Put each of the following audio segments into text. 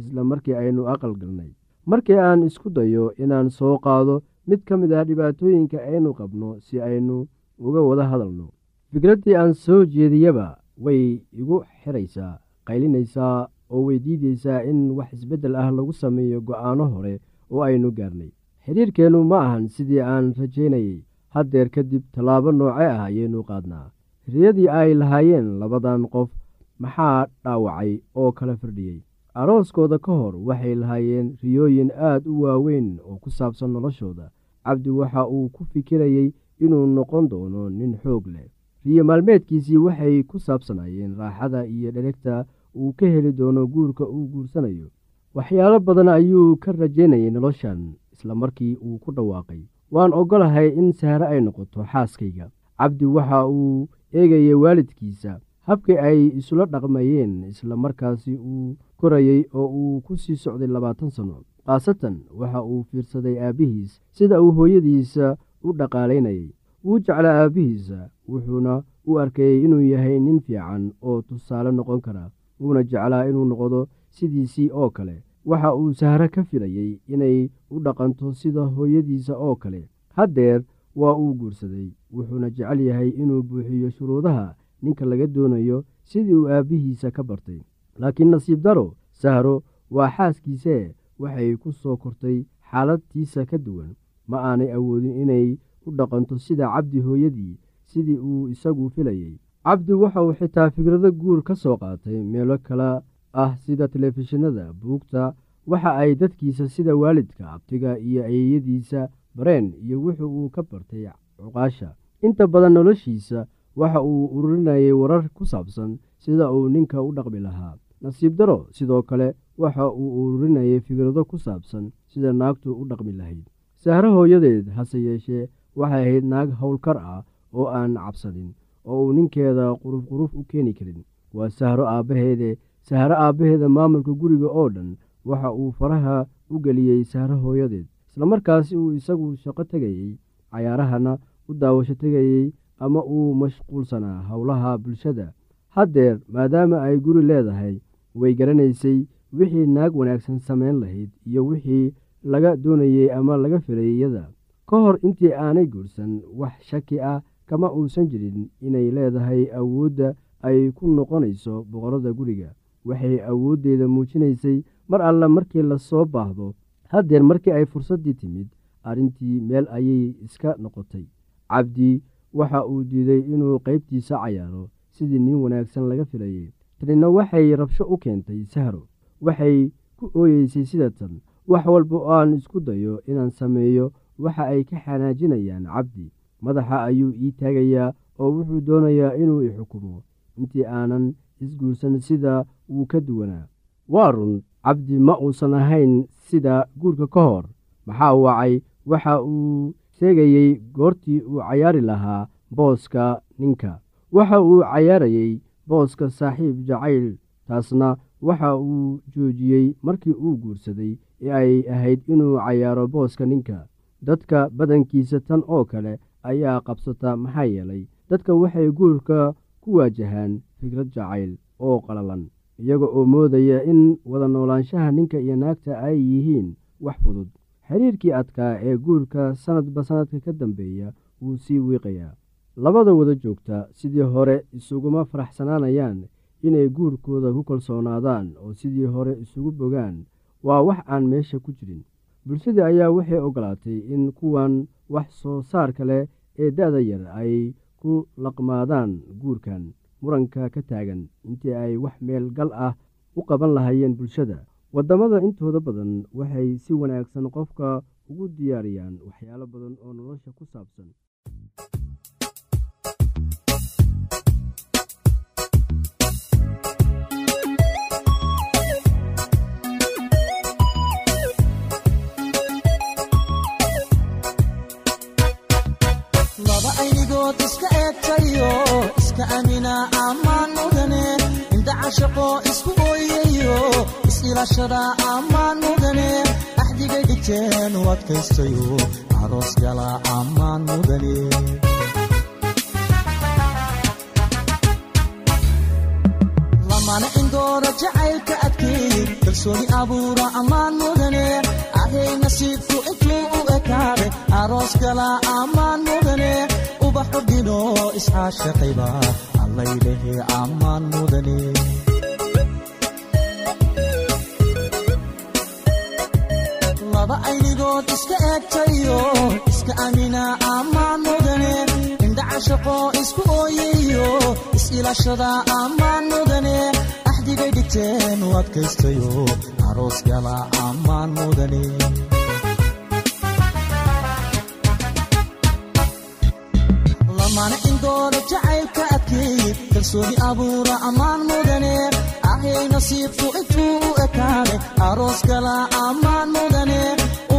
isla markii aynu aqal galnay. Markii aan isku dayo inaan soo qaado mid ka mid ah dhibaatooyinka aynu qabno si aynu uga wada hadalno. Fikraddii aan soo jeediyaba way igu xiraysaa qaylinaysaa oo way diidaysaa in wax isbeddel ah lagu sameeyo go'aano hore oo aynu gaarnay. Xidhiirkeennu ma ahan sidii aan rajaynayay. Haddeer kadib tallaabo nooce ah ayaynu qaadnaa. Riyadii ay lahaayeen labadan qof maxaa dhaawacay oo kala firdhiyey arooskooda ka hor waxay lahaayeen riyooyin aad u waaweyn oo ku saabsan noloshooda. Cabdi waxa uu ku fikirayey inuu noqon doono nin xoog leh. Riyo maalmeedkiisii waxay ku saabsanayeen raaxada iyo dheregta uu ka heli doono guurka uu guursanayo. Waxyaalo badan ayuu ka rajaynayay noloshan isla markii uu ku dhawaaqay. Waan oggolahay in sahre ay noqoto xaaskayga. Cabdi waxa uu eegayay waalidkiisa habkii ay isula dhaqmayeen isla markaasi uu korayey oo uu ku sii socday labaatan sanno khaasatan waxa uu fiirsaday aabbihiis sida uu hooyadiisa u dhaqaalaynayay. Wuu jeclaa aabbihiisa wuxuuna u arkayey inuu yahay nin fiican oo tusaale noqon kara wuuna jeclaa inuu noqdo sidiisii oo kale. Waxa uu sahre ka filayey inay u dhaqanto sida hooyadiisa oo kale. Haddeer waa uu guursaday wuxuuna jecel yahay inuu buuxiyo shuruudaha ninka laga doonayo sidii uu aabbihiisa ka bartay. Laakiin nasiib daro sahro waa xaaskiisee waxay ku soo kortay xaaladtiisa ka duwan. Ma aanay awoodin inay u dhaqanto sida cabdi hooyadii sidii uu isagu filayey cabdi waxa uu xitaa fikrado guur ka soo qaatay. Meelo kale ah sida telefishinada buugta waxa ay dadkiisa sida waalidka abtiga iyo ayeeyadiisa bareen iyo wuxu uu ka bartay cuqaasha. Inta badan noloshiisa waxa uu ururinayay warar ku saabsan sida uu ninka u dhaqmi lahaa. Nasiib daro sidoo kale waxa uu ururinayay fikrado ku saabsan sida naagtu u dhaqmi lahayd. Sahro hooyadeed hase yeeshee waxay ahayd naag howlkar ah oo aan cabsanin oo uu ninkeeda quruf quruf u keeni karin. Waa sahro aabbaheede sahro aabbaheeda maamulka guriga oo dhan waxa uu faraha u geliyey sahro hooyadeed. Islamarkaasi uu isagu shaqo tegayey cayaarahana u daawasho tegayey ama uu mashquulsanaa howlaha bulshada. Haddeer maadaama ay guri leedahay way garanaysay wixii naag wanaagsan samayn lahayd iyo wixii laga doonayey ama laga filayay iyada. Ka hor intii aanay guursan wax shaki ah kama uusan jirin inay leedahay awoodda ay ku noqonayso boqorada guriga. Waxay awooddeeda muujinaysay mar alle markii la soo baahdo. Haddeer markii ay fursaddii timid arrintii meel ayay iska noqotay. Cabdi waxa uu diiday inuu qaybtiisa cayaaro sidii nin wanaagsan laga filayay. Tanina waxay rabsho u keentay sahro waxay ku ooyeysay sida tan wax walba oo aan isku dayo inaan sameeyo waxa ay ka xanaajinayaan cabdi. Madaxa ayuu ii taagayaa oo wuxuu doonayaa inuu i xukumo. Intii aanan isguursan sida wuu ka duwanaa. Waa run cabdi ma uusan ahayn sida guurka ka hor. Maxaa wacay waxa uu sheegayey goortii uu cayaari lahaa booska ninka. Waxa uu cayaarayey booska saaxiib jacayl taasna waxa uu joojiyey markii uu guursaday ee ay ahayd inuu cayaaro booska ninka. Dadka badankiisa tan oo kale ayaa qabsata maxaa yeelay dadka waxay guurka ku waajahaan fikrad jacayl oo qalalan iyaga oo moodaya in wada noolaanshaha ninka iyo naagta ay yihiin wax fudud xiriirkii adkaa ee guurka sanadba sanadka ka dambeeya wuu sii wiiqayaa. Labada wada joogta sidii hore isuguma faraxsanaanayaan inay guurkooda ku kalsoonaadaan oo sidii hore isugu bogaan waa wax aan meesha ku jirin. Bulshadii ayaa waxay ogolaatay in kuwan wax soo saarka leh ee da-da yar ay ku laqmaadaan guurkan muranka ka taagan intii ay wax meel gal ah u qaban lahaayeen bulshada waddamada intooda badan waxay si wanaagsan qofka ugu diyaariyaan waxyaalo badan oo nolosha ku saabsan is-ilashada ammaan mudane axdigay dhigteen u adkaystayo aroos gala ammaan mudane. Lamana indoora jacaylka adkeey kalsooni abuura ammaan mudane. Ahay nasiibku intuu u ekaaday aroos gala ammaan mudane. Ubaxu dhino iscaashaqayba allaylehe ammaan mudane aynigood iska eegtayo iska amina ammaan mudane indha cashaqo isku ooyayo is-ilashada ammaan mudane axdigay dhigteen u adkaystayo. Aroos gala ammaan mudane lamana indoora jacaylka adkeey kalsooni abuura ammaan mudane ahay nasiibku intuu u ekaaday aroos gala ammaan mudane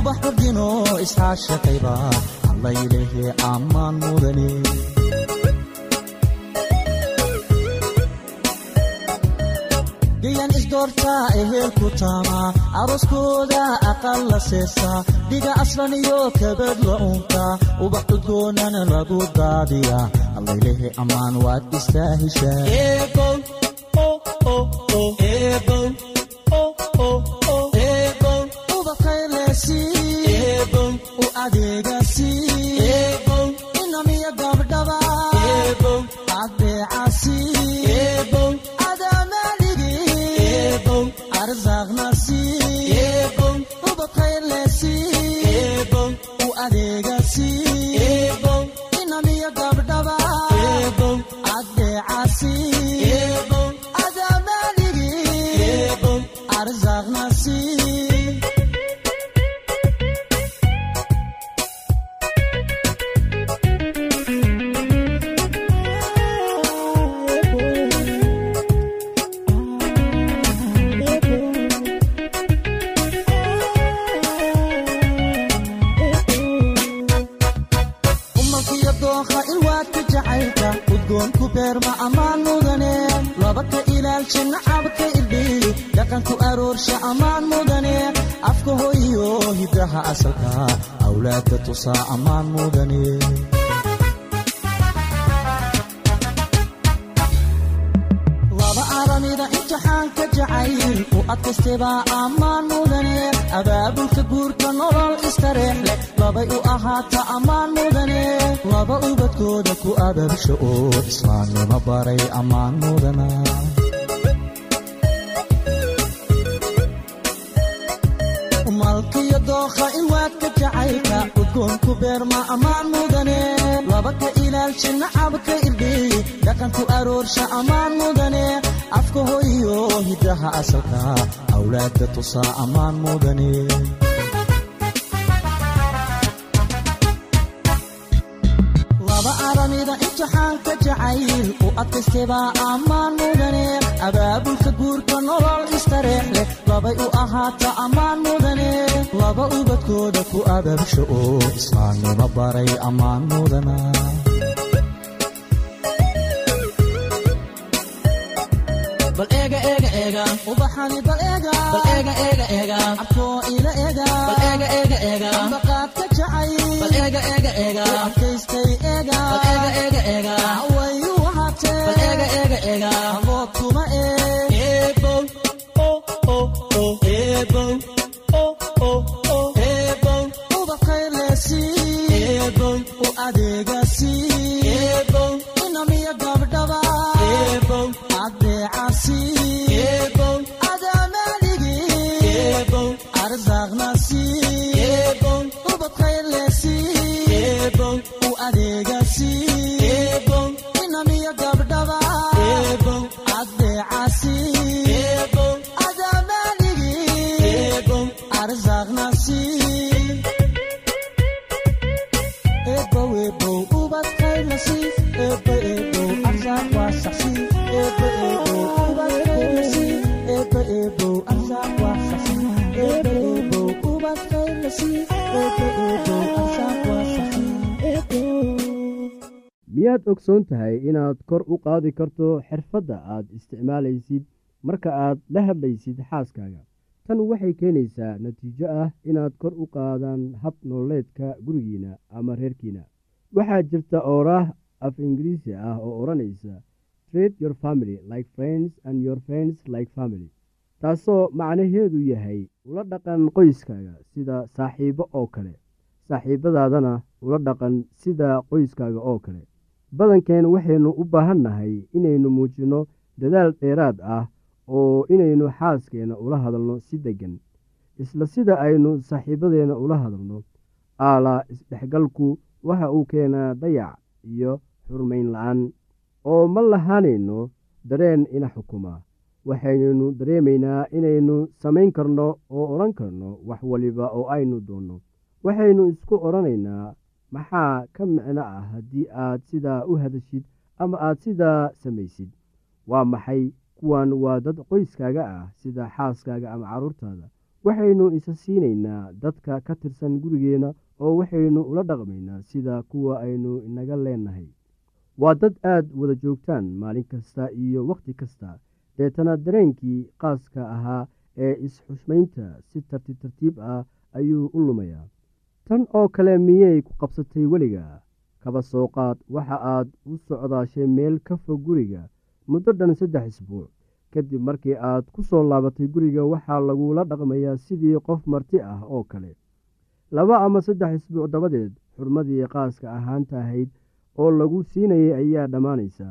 ubax ordino iscaashaqayba allaylehe ammaan mudane gayan isdoortaa ehelku taamaa arooskooda aqal la seesaa dhiga aslan iyo kabad la untaa ubax udgoonana lagu daadiyaa allaylehe ammaan waad istaahishaa u ka ilaalsha nacabka irdhiili dhaqanku aroorsha ammaan mudane. Afka hoyo hidaha asalka awlaadka tusaa ammaan mudane. Laba jacaylka udgoonku beerma ammaan mudane. Laba ka ilaalsha nacabka irdhiyi dhaqanku aroorsha ammaan mudane. Afka hoyo hidaha asalka awlaadka tusaa ammaan mudane. Laba aramida imtixaanka jacayl u adkaystebaa ammaan mudane abaabulka guurka nolol istareex leh labay u ahaata ammaan mudane. Laba ubadkooda ku ababsha oo islaamnimo baray ammaan mudana. Bal eega eega eega. Ubaxani bal eega. Bal eega eega eega. Abkoo ila eega. Bal eega eega eega. Ambaqaadka jacay bal eega eega eega. Adkaystay eega. Bal eega eega eega. Wayu wahatee bal eega eega eega miyaad ogsoon tahay inaad kor u qaadi karto xirfadda aad isticmaalaysid marka aad la hadlaysid xaaskaaga? Tan waxay keenaysaa natiijo ah inaad kor u qaadaan hab nololeedka gurigiina ama reerkiina. Waxaa jirta ooraah af ingiriisi ah oo odhanaysa treat your family like friends and your friends like family. Taasoo macnaheedu yahay ula dhaqan qoyskaaga sida saaxiibo oo kale saaxiibadaadana ula dhaqan sida qoyskaaga oo kale badankeen waxaynu u baahan nahay inaynu muujinno dadaal dheeraad ah oo inaynu xaaskeena ula hadalno si deggan isla sida aynu saaxiibadeena ula hadalno. Aalaa isdhexgalku waxa uu keenaa dayac iyo xurmayn la'aan oo ma lahaanayno dareen ina xukuma. Waxaynaynu dareemaynaa inaynu samayn karno oo odhan karno wax waliba oo aynu doonno. Waxaynu isku odhanaynaa maxaa ka micno ah haddii aad sidaa u hadashid ama aad sidaa samaysid waa maxay kuwan waa dad qoyskaaga ah sida xaaskaaga ama carruurtaada waxaynu isa siinaynaa dadka ka tirsan gurigeenna oo waxaynu ula dhaqmaynaa sida kuwa aynu inaga leenahay. Waa dad aad wada joogtaan maalin kasta iyo wakhti kasta. Deetana dareenkii qaaska ahaa ee is-xushmaynta si tartiib tartiib ah ayuu u lumayaa tan oo kale miyay ku qabsatay weliga? Kaba soo qaad waxa aad u socdaashay meel ka fog guriga muddo dhan saddex isbuuc. Kadib markii aad ku soo laabatay guriga waxaa lagula dhaqmayaa sidii qof marti ah oo kale. Laba ama saddex isbuuc dabadeed xurmadii qaaska ahaanta ahayd oo lagu siinayay ayaa dhammaanaysa.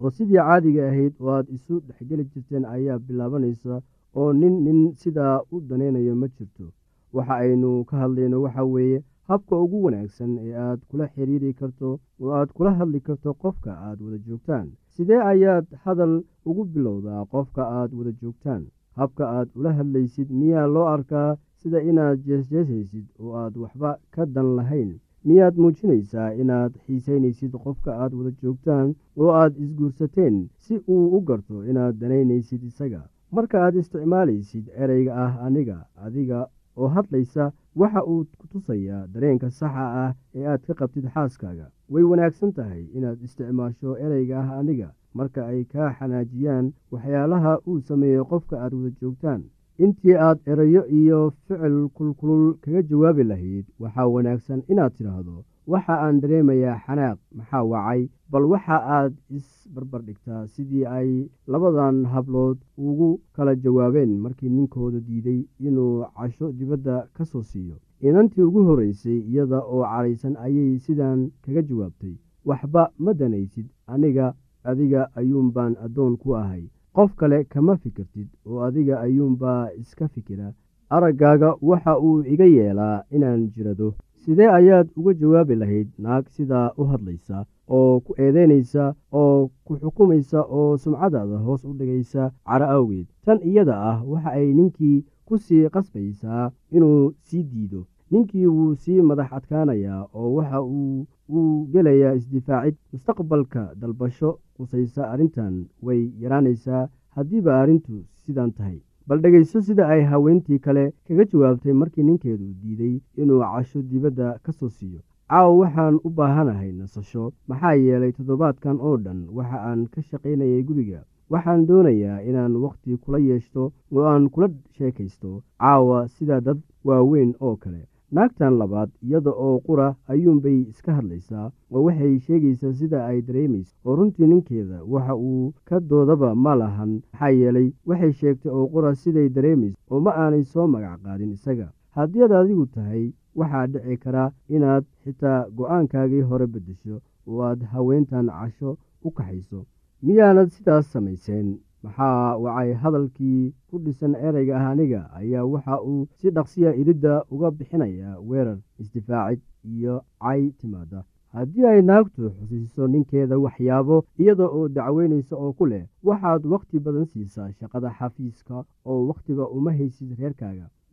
Oo sidii caadiga ahayd oo aad isu dhexgeli jirteen ayaa bilaabanaysa oo nin nin sidaa u danaynayo ma jirto waxa aynu ka hadlayno waxa weeye habka ugu wanaagsan ee aad kula xiriiri karto oo aad kula hadli karto qofka aad wada joogtaan. Sidee ayaad hadal ugu bilowdaa qofka aad wada joogtaan? Habka aad ula hadlaysid miyaa loo arkaa sida inaad jeesjeesaysid oo aad waxba ka dan lahayn? Miyaad muujinaysaa inaad xiisaynaysid qofka aad wada joogtaan oo aad isguursateen si uu u garto inaad danaynaysid isaga? Marka aad isticmaalaysid ereyga ah aniga adiga oo hadlaysa waxa uu ku tusayaa dareenka saxa ah ee aad ka qabtid xaaskaaga. Way wanaagsan tahay inaad isticmaasho ereyga ah aniga marka ay kaa xanaajiyaan waxyaalaha uu sameeyo qofka aad wada joogtaan. Intii aad erayo iyo ficil kulkulul kaga jawaabi lahayd waxaa wanaagsan inaad tidhaahdo waxa aan dareemayaa xanaaq maxaa wacay bal waxa aad isbarbardhigtaa sidii ay labadan hablood ugu kala jawaabeen markii ninkooda diiday inuu casho dibadda ka soo siiyo. Inantii ugu horreysay iyada oo cadhaysan ayay sidan kaga jawaabtay waxba ma danaysid aniga adiga ayuunbaan addoon ku ahay. Qof kale kama fikirtid oo adiga ayuunbaa iska fikira. Araggaaga waxa uu iga yeelaa inaan jirado. Sidee ayaad uga jawaabi lahayd naag sidaa u hadlaysa oo ku eedeynaysa oo ku xukumaysa oo sumcadaada hoos u dhigaysa caro awgeed. Tan iyada ah waxa ay ninkii ku sii qasbaysaa inuu sii diido. Ninkii wuu sii madax adkaanayaa oo waxa uu uu gelayaa isdifaacid mustaqbalka dalbasho qusaysa arrintan way yaraanaysaa haddiiba arrintu sidan tahay. Bal dhegayso sida ay haweentii kale kaga jawaabtay markii ninkeedu diiday inuu casho dibadda ka soo siiyo caawa waxaan u baahanahay nasasho. Maxaa yeelay toddobaadkan oo dhan waxa aan ka shaqaynayay guriga. Waxaan doonayaa inaan wakhti kula yeeshto oo aan kula sheekaysto. Caawa sida dad waaweyn oo kale. Naagtan labaad iyada oo qura ayuunbay iska hadlaysaa oo waxay sheegaysaa sida ay dareemayso. Oo runtii ninkeeda waxa uu ka doodaba ma lahan. Maxaa yeelay waxay sheegtay oo qura siday dareemayso oo ma aanay soo magac qaadin isaga. Haddii aad adigu tahay waxaa dhici karaa inaad xitaa go'aankaagii hore beddesho oo aad haweentan casho u kaxayso. Miyaanad sidaas samayseen? Maxaa wacay hadalkii ku dhisan ereyga ah aniga ayaa waxa uu si dhaqsiya iridda uga bixinayaa weerar isdifaacid iyo cay timaada haddii ay naagtu xusiiso ninkeeda waxyaabo iyada oo dacweynaysa oo ku leh waxaad wakhti badan siisaa shaqada xafiiska oo wakhtiga uma haysid reerkaaga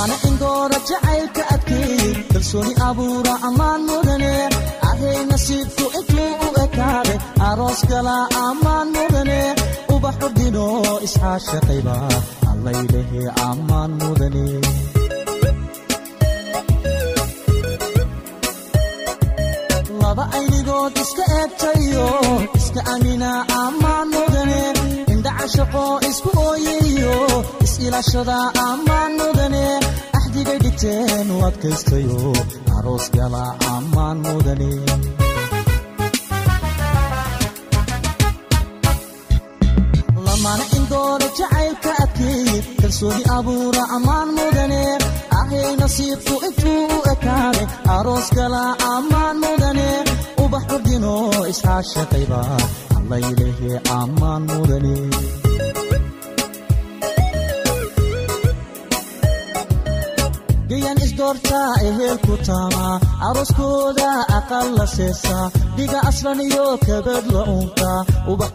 lamana indoora jacaylka adkeey kalsooni abuura ammaan mudane. Ahay nasiibku intuu u ekaade aroos gala ammaan mudane. Ubax ordino isxaashaqayba allaylehe ammaan mudane. Laba aynigood iska eegtayo. Iska amina ammaan mudane shaqo isku ooyayo is-ilashada ammaan mudane axdigay dhigteen u adkaystayo aroos gala ammaan mudane lamana indoora jacaylka adkeey kalsooni abuura ammaan mudane ahay nasiibku intuu u ekaaday aroos gala ammaan mudane ubax ordino isxaashaqayba allaylehe ammaan mudane gayan isdoortaa ehelku taamaa arooskooda aqal la seesaa dhiga aslan iyo kabad la unkaa ubax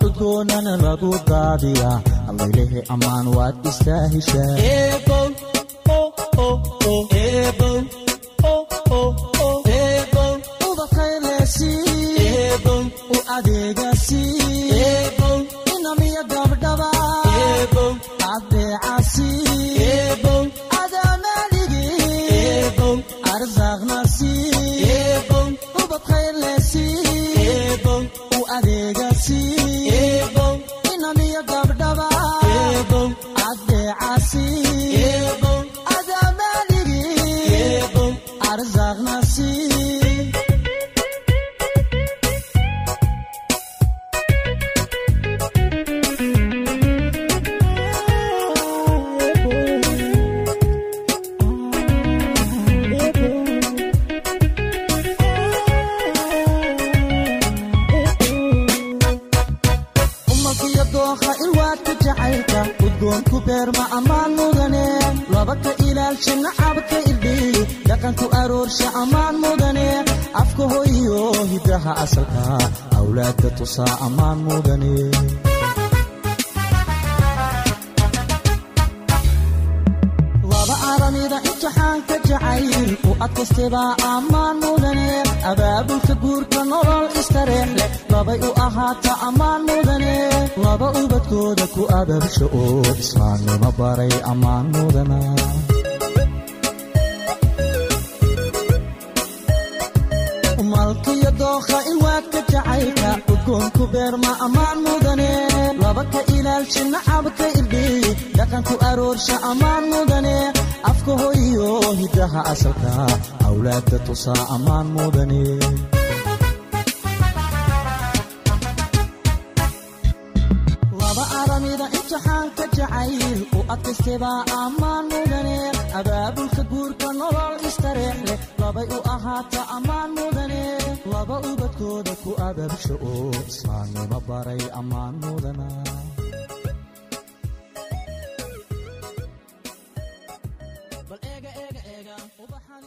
ammaan mudane laba ubadkooda ku ababsho oo islaamnimo baray ammaan mudana malkiyo dookha ilwaadka jacaylka udgoonku beerma ammaan mudane laba ka ilaalsha nacabka irdhiy dhaqanku aroorsha ammaan mudane afka hoyo hidaha asalka awlaadka tusaa ammaan mudane imtixaanka jacayl u adkaystebaa ammaan mudane? Abaabulka guurka nolol istareex leh labay u ahaata ammaan mudane? Laba ubadkooda ku ababsho oo islaamnimo baray ammaan mudana